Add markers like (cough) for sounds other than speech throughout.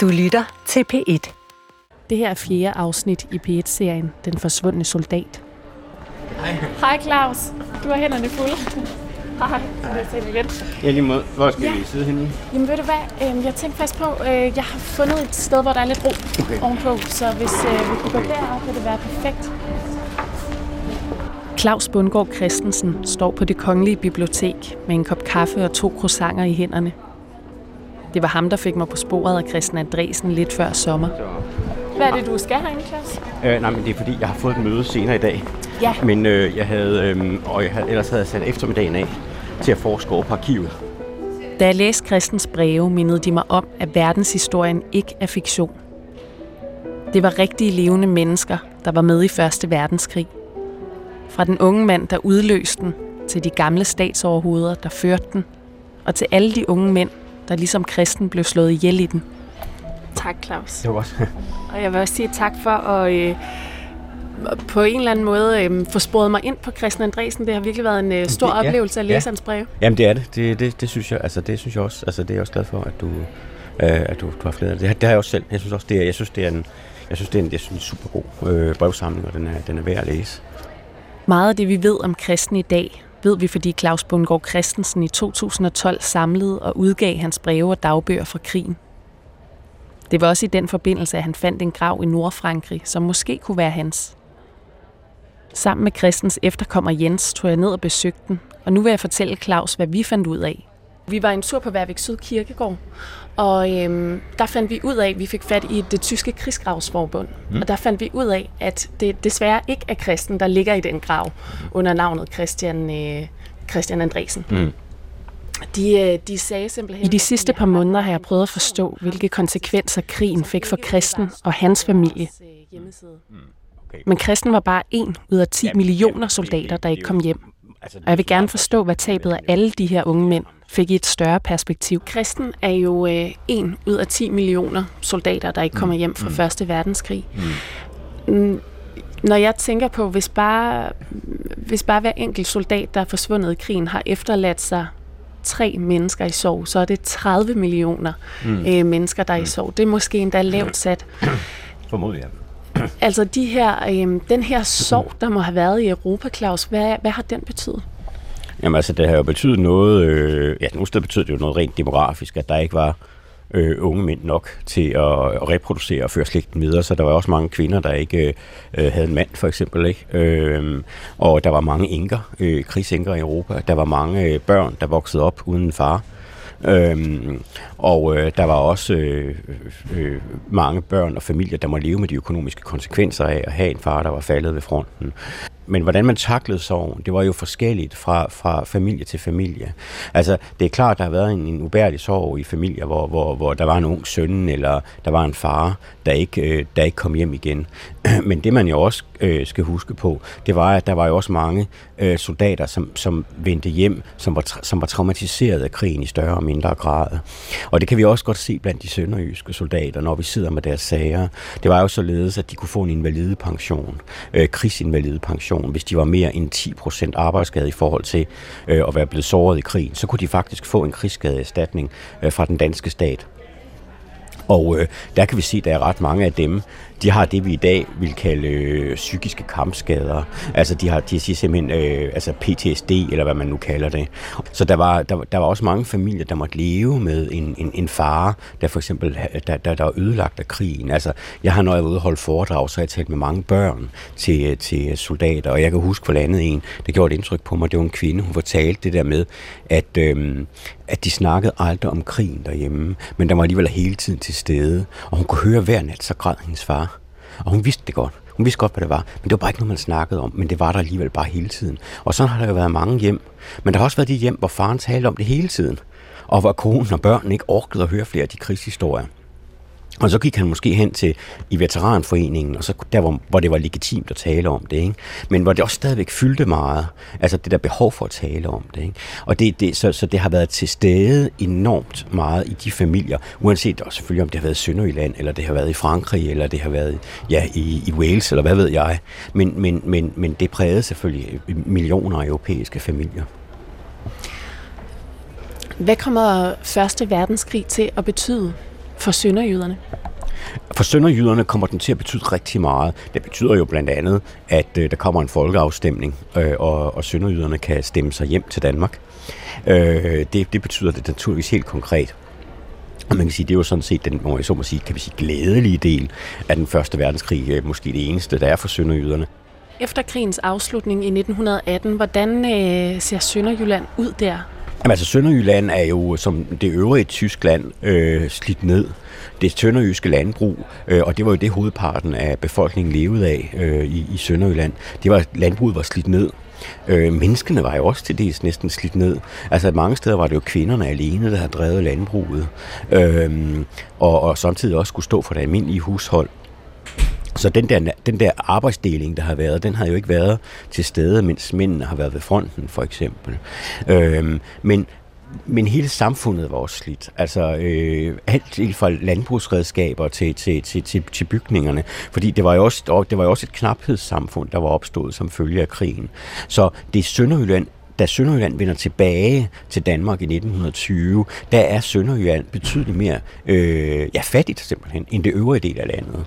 Du lytter til P1. Det her er fjerde afsnit i P1-serien Den forsvundne soldat. Hej. Hej Claus. Du har hænderne fulde. Hej. Jeg se lidt. Ja, lige måde. Hvor skal Ja. vi sidde henne? Jamen ved du hvad, øhm, jeg tænkte faktisk på, øh, jeg har fundet et sted, hvor der er lidt ro Okay. ovenpå, så hvis øh, vi kunne gå derop, vil det være perfekt. Claus Bundgaard Christensen står på det kongelige bibliotek med en kop kaffe og to croissanter i hænderne. Det var ham, der fik mig på sporet af Christian Andresen lidt før sommer. Hvad er det, du skal herinde, Claus? øh, nej, men det er fordi, jeg har fået et møde senere i dag. Ja. Men øh, jeg havde, øh, og jeg havde, ellers havde jeg sat eftermiddagen af til at forske over på arkivet. Da jeg læste Christens breve, mindede de mig om, at verdenshistorien ikke er fiktion. Det var rigtige levende mennesker, der var med i Første Verdenskrig. Fra den unge mand, der udløste den, til de gamle statsoverhoveder, der førte den, og til alle de unge mænd, der ligesom kristen blev slået ihjel i den. Tak, Claus. Det var godt. Og jeg vil også sige tak for at øh, på en eller anden måde øh, få sporet mig ind på Christian Andresen. Det har virkelig været en øh, stor det- ja, oplevelse at læse ja. hans breve. Jamen, det er det. Det, det, det synes jeg, altså, det synes jeg også. Altså, det er jeg også glad for, at du, øh, at du, du har flere af det. Det har, jeg også selv. Jeg synes også, det er, jeg synes, det er en, jeg synes, det er en, jeg synes, en super god øh, brevsamling, og den er, den er værd at læse. Meget af det, vi ved om kristen i dag, ved vi, fordi Claus Bundgaard Christensen i 2012 samlede og udgav hans breve og dagbøger fra krigen. Det var også i den forbindelse, at han fandt en grav i Nordfrankrig, som måske kunne være hans. Sammen med Christens efterkommer Jens tog jeg ned og besøgte den, og nu vil jeg fortælle Claus, hvad vi fandt ud af. Vi var en tur på Værvik Syd Kirkegård, og øhm, der fandt vi ud af, at vi fik fat i det tyske krigsgravsforbund. Mm. Og der fandt vi ud af, at det desværre ikke er kristen, der ligger i den grav under navnet Christian, øh, Christian Andresen. Mm. De, øh, de sagde simpelthen... I de sidste par måneder har jeg prøvet at forstå, hvilke konsekvenser krigen fik for kristen og hans familie. Okay. Men kristen var bare en ud af 10 millioner soldater, der ikke kom hjem. Altså, Og jeg vil gerne forstå, hvad tabet af alle de her unge mænd fik i et større perspektiv. Kristen er jo øh, en ud af 10 millioner soldater, der ikke kommer hjem fra Første Verdenskrig. Mm. Når jeg tænker på, hvis bare, hvis bare hver enkelt soldat, der er forsvundet i krigen, har efterladt sig tre mennesker i sorg, så er det 30 millioner mm. øh, mennesker, der er i sorg. Det er måske endda lavt sat. Formodentlig, ja. (clears throat) Altså de her, øh, den her sorg, der må have været i Europa, Claus, hvad, hvad har den betydet? Jamen altså, det har jo betydet noget, øh, ja, nogle steder betød det jo noget rent demografisk, at der ikke var øh, unge mænd nok til at, at reproducere og føre slægten videre, så der var også mange kvinder, der ikke øh, havde en mand, for eksempel, ikke? Øh, og der var mange enker, øh, krigsenker i Europa, der var mange øh, børn, der voksede op uden far. far, Øhm, og øh, der var også øh, øh, øh mange børn og familier, der må leve med de økonomiske konsekvenser af at have en far, der var faldet ved fronten. Men hvordan man taklede sorgen, det var jo forskelligt fra, fra familie til familie. Altså, det er klart, der har været en, en ubærlig sorg i familier, hvor, hvor, hvor der var en ung søn, eller der var en far, der ikke, øh, der ikke kom hjem igen. (clears throat) Men det man jo også øh, skal huske på, det var, at der var jo også mange øh, soldater, som, som vendte hjem, som var, som var traumatiseret af krigen i større og mindre grad. Og det kan vi også godt se blandt de sønderjyske soldater, når vi sidder med deres sager. Det var jo således, at de kunne få en invalidepension, øh, krigsinvalidepension, hvis de var mere end 10% arbejdsskade i forhold til øh, at være blevet såret i krigen. Så kunne de faktisk få en krigsskadeerstatning øh, fra den danske stat. Og øh, der kan vi se, at der er ret mange af dem, de har det, vi i dag vil kalde øh, psykiske kampskader. Altså, de har, de siger simpelthen øh, altså PTSD, eller hvad man nu kalder det. Så der var, der, der var også mange familier, der måtte leve med en, en, en far, der for eksempel der, der, der var ødelagt af krigen. Altså, jeg har, når jeg var ude og holde foredrag, så har jeg talt med mange børn til, øh, til soldater, og jeg kan huske for andet en, der gjorde et indtryk på mig, det var en kvinde, hun fortalte det der med, at, øh, at de snakkede aldrig om krigen derhjemme, men der var alligevel hele tiden til stede, og hun kunne høre hver nat, så græd hendes far. Og hun vidste det godt. Hun vidste godt, hvad det var. Men det var bare ikke noget, man snakkede om. Men det var der alligevel bare hele tiden. Og sådan har der jo været mange hjem. Men der har også været de hjem, hvor faren talte om det hele tiden. Og hvor konen og børnene ikke orkede at høre flere af de krigshistorier. Og så gik han måske hen til i veteranforeningen, og så der, hvor, hvor det var legitimt at tale om det, ikke? men hvor det også stadigvæk fyldte meget, altså det der behov for at tale om det. Ikke? Og det, det, så, så det har været til stede enormt meget i de familier, uanset også selvfølgelig om det har været i Sønderjylland, eller det har været i Frankrig, eller det har været ja, i, i Wales, eller hvad ved jeg. Men, men, men, men det prægede selvfølgelig millioner af europæiske familier. Hvad kommer Første Verdenskrig til at betyde for sønderjyderne? For sønderjyderne kommer den til at betyde rigtig meget. Det betyder jo blandt andet, at øh, der kommer en folkeafstemning, øh, og, og sønderjyderne kan stemme sig hjem til Danmark. Øh, det, det betyder det naturligvis helt konkret. Og man kan sige, det er jo sådan set den, må jeg så må sige, kan vi sige, glædelige del af den første verdenskrig, øh, måske det eneste, der er for sønderjyderne. Efter krigens afslutning i 1918, hvordan øh, ser Sønderjylland ud der? Jamen, altså Sønderjylland er jo som det øvrige Tyskland øh, slidt ned. Det sønderjyske landbrug, øh, og det var jo det hovedparten af befolkningen levede af øh, i, i Sønderjylland. Det var, landbruget var slidt ned. Øh, menneskene var jo også til dels næsten slidt ned. Altså mange steder var det jo kvinderne alene, der havde drevet landbruget, øh, og, og samtidig også skulle stå for det almindelige hushold. Så den der, den der arbejdsdeling, der har været, den har jo ikke været til stede, mens mændene har været ved fronten, for eksempel. Øhm, men, men hele samfundet var også slidt. Altså øh, alt fra landbrugsredskaber til, til, til, til, til bygningerne. Fordi det var, jo også, det var jo også et knaphedssamfund, der var opstået som følge af krigen. Så det er Sønderjylland da Sønderjylland vender tilbage til Danmark i 1920, der er Sønderjylland betydeligt mere øh, ja, fattigt simpelthen, end det øvrige del af landet.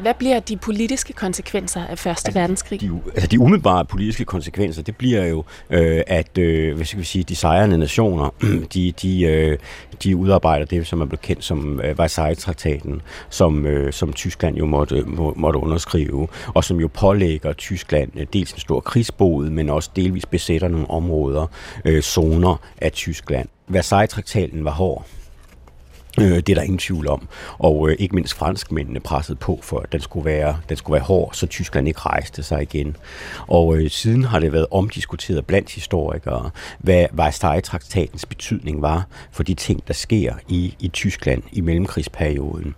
Hvad bliver de politiske konsekvenser af Første altså, Verdenskrig? De, altså de umiddelbare politiske konsekvenser, det bliver jo, øh, at øh, hvad skal vi sige, de sejrende nationer, (clears throat) de, de, øh, de udarbejder det, som er blevet kendt som øh, Versailles-traktaten, som, øh, som Tyskland jo måtte, må, måtte underskrive, og som jo pålægger Tyskland øh, dels en stor krigsbod, men også delvis besætter nogle områder, øh, zoner af Tyskland. Versailles-traktaten var hård. Øh, det er der ingen tvivl om. Og øh, ikke mindst franskmændene pressede på, for at den skulle, være, den skulle være hård, så Tyskland ikke rejste sig igen. Og øh, siden har det været omdiskuteret blandt historikere, hvad Versailles-traktatens betydning var for de ting, der sker i, i Tyskland i mellemkrigsperioden.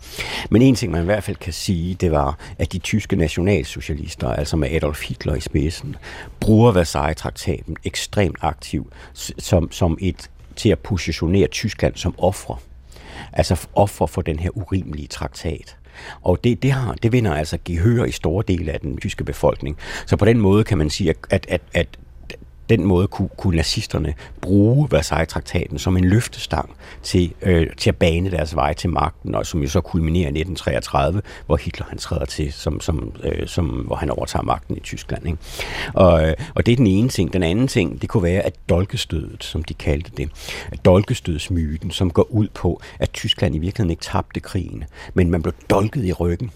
Men en ting, man i hvert fald kan sige, det var, at de tyske nationalsocialister, altså med Adolf Hitler i spidsen, bruger Versailles-traktaten ekstremt aktivt som, som et til at positionere Tyskland som ofre altså offer for den her urimelige traktat. Og det, det, har, det vinder altså gehør i store dele af den tyske befolkning. Så på den måde kan man sige, at, at, at den måde kunne, kunne nazisterne bruge Versailles-traktaten som en løftestang til, øh, til at bane deres vej til magten, og som jo så kulminerer i 1933, hvor Hitler han træder til, som, som, øh, som, hvor han overtager magten i Tyskland. Ikke? Og, øh, og det er den ene ting. Den anden ting, det kunne være, at dolkestødet, som de kaldte det, dolkestødsmyten, som går ud på, at Tyskland i virkeligheden ikke tabte krigen, men man blev dolket i ryggen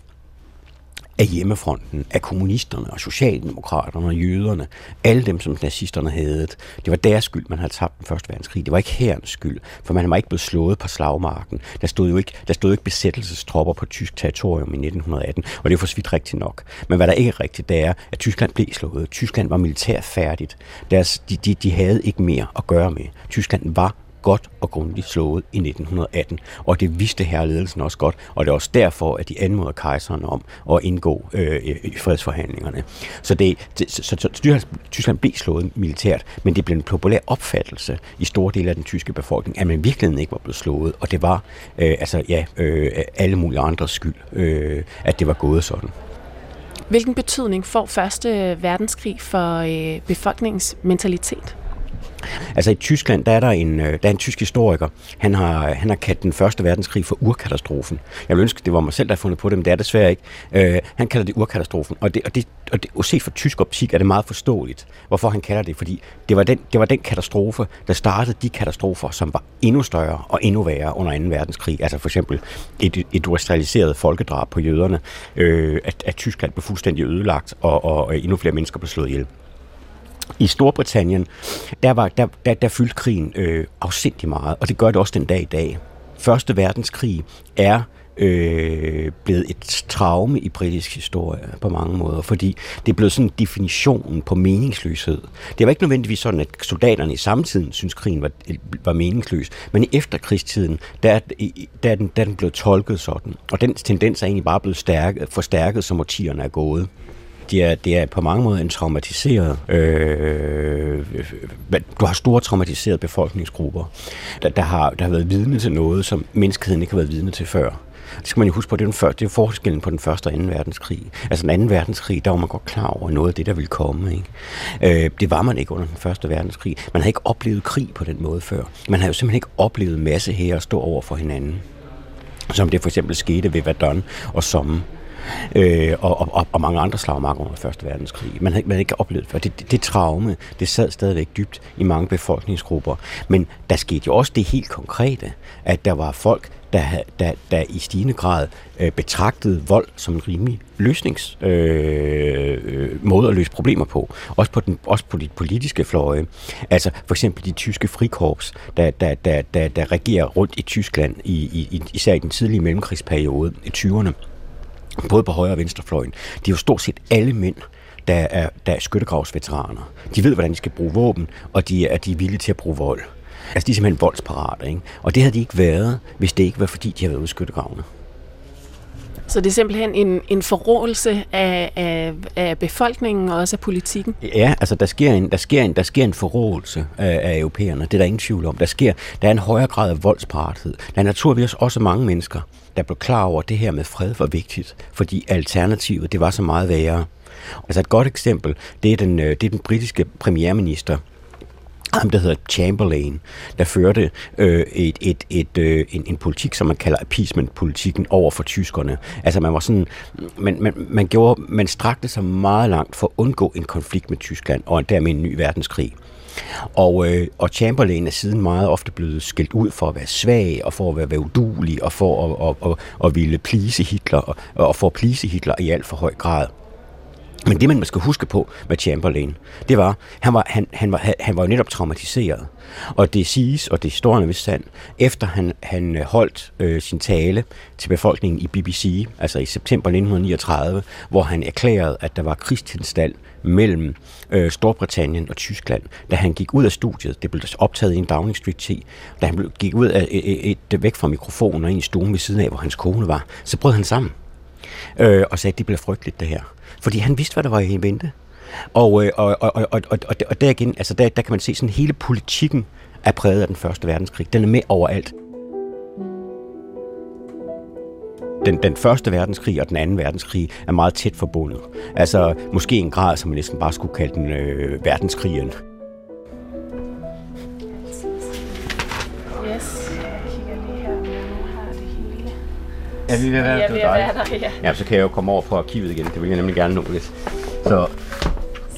af hjemmefronten, af kommunisterne og socialdemokraterne og jøderne, alle dem, som nazisterne havde. Det var deres skyld, man havde tabt den første verdenskrig. Det var ikke herrens skyld, for man var ikke blevet slået på slagmarken. Der stod jo ikke, der stod jo ikke besættelsestropper på tysk territorium i 1918, og det er for svidt rigtigt nok. Men hvad der ikke er rigtigt, det er, at Tyskland blev slået. Tyskland var militært færdigt. Deres, de, de, de havde ikke mere at gøre med. Tyskland var godt og grundigt slået i 1918, og det vidste herreledelsen også godt, og det er også derfor, at de anmoder kejseren om at indgå øh, i fredsforhandlingerne. Så, det, det, så, så, så Tyskland blev slået militært, men det blev en populær opfattelse i store dele af den tyske befolkning, at man virkelig ikke var blevet slået, og det var øh, altså ja, øh, alle mulige andres skyld, øh, at det var gået sådan. Hvilken betydning får Første Verdenskrig for øh, befolkningens mentalitet? Altså i Tyskland, der er der en, øh, der er en tysk historiker. Han har, han har kaldt den første verdenskrig for urkatastrofen. Jeg vil ønske, det var mig selv, der har fundet på det, men det er desværre ikke. Øh, han kalder det urkatastrofen, og, det, og, det, og, det, og set fra tysk optik er det meget forståeligt, hvorfor han kalder det, fordi det var, den, det var den katastrofe, der startede de katastrofer, som var endnu større og endnu værre under 2. verdenskrig. Altså for eksempel et, et industrialiseret folkedrab på jøderne, øh, at, at Tyskland blev fuldstændig ødelagt, og, og endnu flere mennesker blev slået ihjel. I Storbritannien, der, var, der, der, der fyldte krigen øh, afsindig meget, og det gør det også den dag i dag. Første verdenskrig er øh, blevet et traume i britisk historie på mange måder, fordi det er blevet sådan en definition på meningsløshed. Det var ikke nødvendigvis sådan, at soldaterne i samtiden synes krigen var, var meningsløs, men i efterkrigstiden, der, der, er den, der er den blevet tolket sådan, og den tendens er egentlig bare blevet stærket, forstærket, som årtierne er gået det er, de er på mange måder en traumatiseret... Øh, du har store traumatiserede befolkningsgrupper, der, der, har, der har været vidne til noget, som menneskeheden ikke har været vidne til før. Det skal man jo huske på, det er, den før, det er forskellen på den første og anden verdenskrig. Altså den anden verdenskrig, der var man godt klar over noget af det, der ville komme. Ikke? Øh, det var man ikke under den første verdenskrig. Man havde ikke oplevet krig på den måde før. Man havde jo simpelthen ikke oplevet masse her at stå over for hinanden. som det for eksempel skete ved Verdun og Somme øh, og, og, og mange andre slagmarker under Første Verdenskrig. Man havde, man havde ikke oplevet før. Det, det, det traume, det sad stadigvæk dybt i mange befolkningsgrupper. Men der skete jo også det helt konkrete, at der var folk, der, der, der i stigende grad øh, betragtede vold som en rimelig løsnings øh, øh, måde at løse problemer på. Også på, den, også på de politiske fløje. Altså for eksempel de tyske frikorps, der, der, der, der, der regerer rundt i Tyskland, i, i, især i den tidlige mellemkrigsperiode i 20'erne både på højre og venstrefløjen, de er jo stort set alle mænd, der er, der er skyttegravsveteraner. De ved, hvordan de skal bruge våben, og de er, de er villige til at bruge vold. Altså, de er simpelthen voldsparate, ikke? Og det havde de ikke været, hvis det ikke var, fordi de havde været ude i skyttegravene. Så det er simpelthen en, en forrådelse af, af, af befolkningen og også af politikken? Ja, altså der sker en, der sker en, der sker en forrådelse af, af europæerne. Det er der ingen tvivl om. Der, sker, der er en højere grad af voldsparathed. Der er naturligvis også mange mennesker, der blev klar over, at det her med fred var vigtigt, fordi alternativet, det var så meget værre. Altså et godt eksempel, det er den, øh, det er den britiske premierminister, ham, der hedder Chamberlain, der førte øh, et, et, et, øh, en, en politik, som man kalder appeasement-politikken over for tyskerne. Altså man var sådan, man, man, man, gjorde, man strakte sig meget langt for at undgå en konflikt med Tyskland, og dermed en ny verdenskrig. Og, øh, og Chamberlain er siden meget ofte blevet skældt ud for at være svag, og for at være, være udulig, og for at, at, at, at ville plise Hitler, og, og for at plise Hitler i alt for høj grad. Men det, man skal huske på med Chamberlain, det var, han var, han, han var, han var jo netop traumatiseret. Og det siges, og det står vist sand, efter han, han øh, holdt øh, sin tale til befolkningen i BBC, altså i september 1939, hvor han erklærede, at der var krigstilstand mellem øh, Storbritannien og Tyskland. Da han gik ud af studiet, det blev optaget i en Downing Street 10, da han gik ud af et, et, et, væk fra mikrofonen og ind i stuen ved siden af, hvor hans kone var, så brød han sammen øh, og sagde, at det blev frygteligt det her. Fordi han vidste, hvad der var i vente. Og, øh, og, og, og, og, og, og der, igen, altså der, der kan man se, sådan hele politikken er præget af den første verdenskrig. Den er med overalt. den, den første verdenskrig og den anden verdenskrig er meget tæt forbundet. Altså måske en grad, som man næsten bare skulle kalde den øh, verdenskrigen. Yes, Ja, vi være, Jeg vil være der, ja. Ja, så kan jeg jo komme over på arkivet igen. Det vil jeg nemlig gerne nå lidt. Så,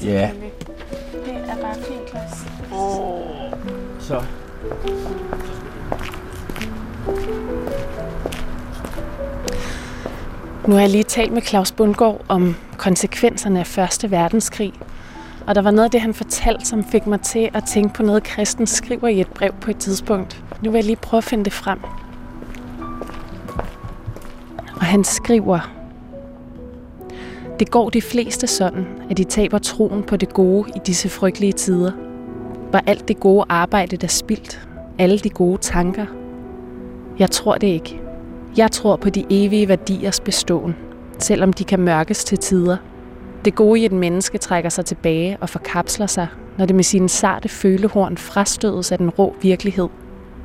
ja. Det er bare fint, Klaus. Så. Nu har jeg lige talt med Claus Bundgaard om konsekvenserne af Første Verdenskrig. Og der var noget af det, han fortalte, som fik mig til at tænke på noget, Kristen skriver i et brev på et tidspunkt. Nu vil jeg lige prøve at finde det frem. Han skriver, Det går de fleste sådan, at de taber troen på det gode i disse frygtelige tider. Var alt det gode arbejde der spildt? Alle de gode tanker? Jeg tror det ikke. Jeg tror på de evige værdiers beståen, selvom de kan mørkes til tider. Det gode i et menneske trækker sig tilbage og forkapsler sig, når det med sine sarte følehorn frastødes af den rå virkelighed,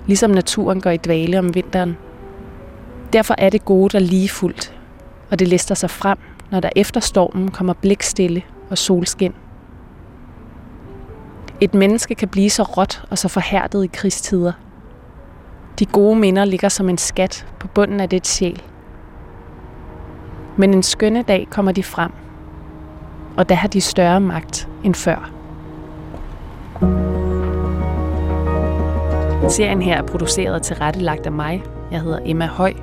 ligesom naturen går i dvale om vinteren. Derfor er det gode der lige fuldt, og det lister sig frem, når der efter stormen kommer blikstille og solskin. Et menneske kan blive så råt og så forhærdet i krigstider. De gode minder ligger som en skat på bunden af det sjæl. Men en skønne dag kommer de frem, og der har de større magt end før. Serien her er produceret og tilrettelagt af mig. Jeg hedder Emma Høj.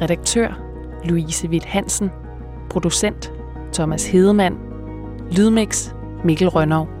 Redaktør Louise Witt Hansen. Producent Thomas Hedemann. Lydmix Mikkel Rønnow.